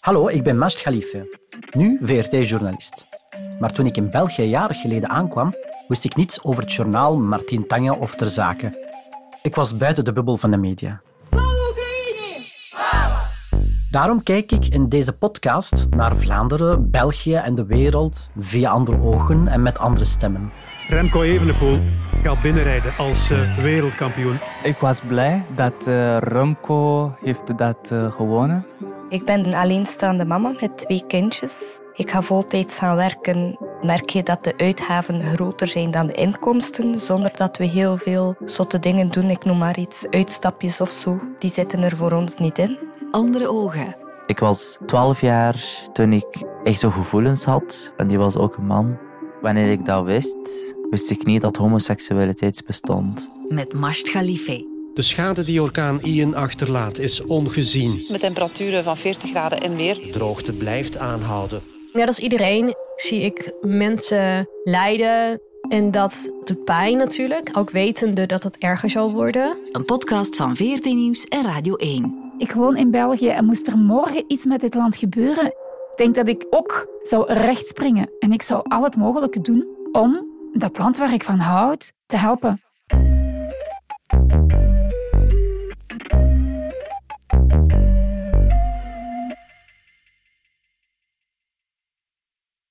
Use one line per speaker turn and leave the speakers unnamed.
Hallo, ik ben Mast Khalife, nu VRT-journalist. Maar toen ik in België jaren geleden aankwam, wist ik niets over het journaal Martin Tange of Ter Zake. Ik was buiten de bubbel van de media. Daarom kijk ik in deze podcast naar Vlaanderen, België en de wereld via andere ogen en met andere stemmen.
Remco Evenepoel gaat binnenrijden als uh, wereldkampioen.
Ik was blij dat uh, Remco heeft dat uh, gewonnen.
Ik ben een alleenstaande mama met twee kindjes. Ik ga voltijds gaan werken. Merk je dat de uitgaven groter zijn dan de inkomsten, zonder dat we heel veel zotte dingen doen. Ik noem maar iets, uitstapjes of zo. Die zitten er voor ons niet in.
Andere ogen.
Ik was 12 jaar toen ik echt zo gevoelens had. En die was ook een man. Wanneer ik dat wist, wist ik niet dat homoseksualiteit bestond.
Met Mast Khalife.
De schade die orkaan Ian achterlaat is ongezien.
Met temperaturen van 40 graden en meer.
De droogte blijft aanhouden.
Net als iedereen zie ik mensen lijden. En dat de pijn natuurlijk, ook wetende dat het erger zal worden.
Een podcast van 14 Nieuws en Radio 1.
Ik woon in België en moest er morgen iets met dit land gebeuren. Ik denk dat ik ook zou rechtspringen. En ik zou al het mogelijke doen om dat klant waar ik van houd te helpen.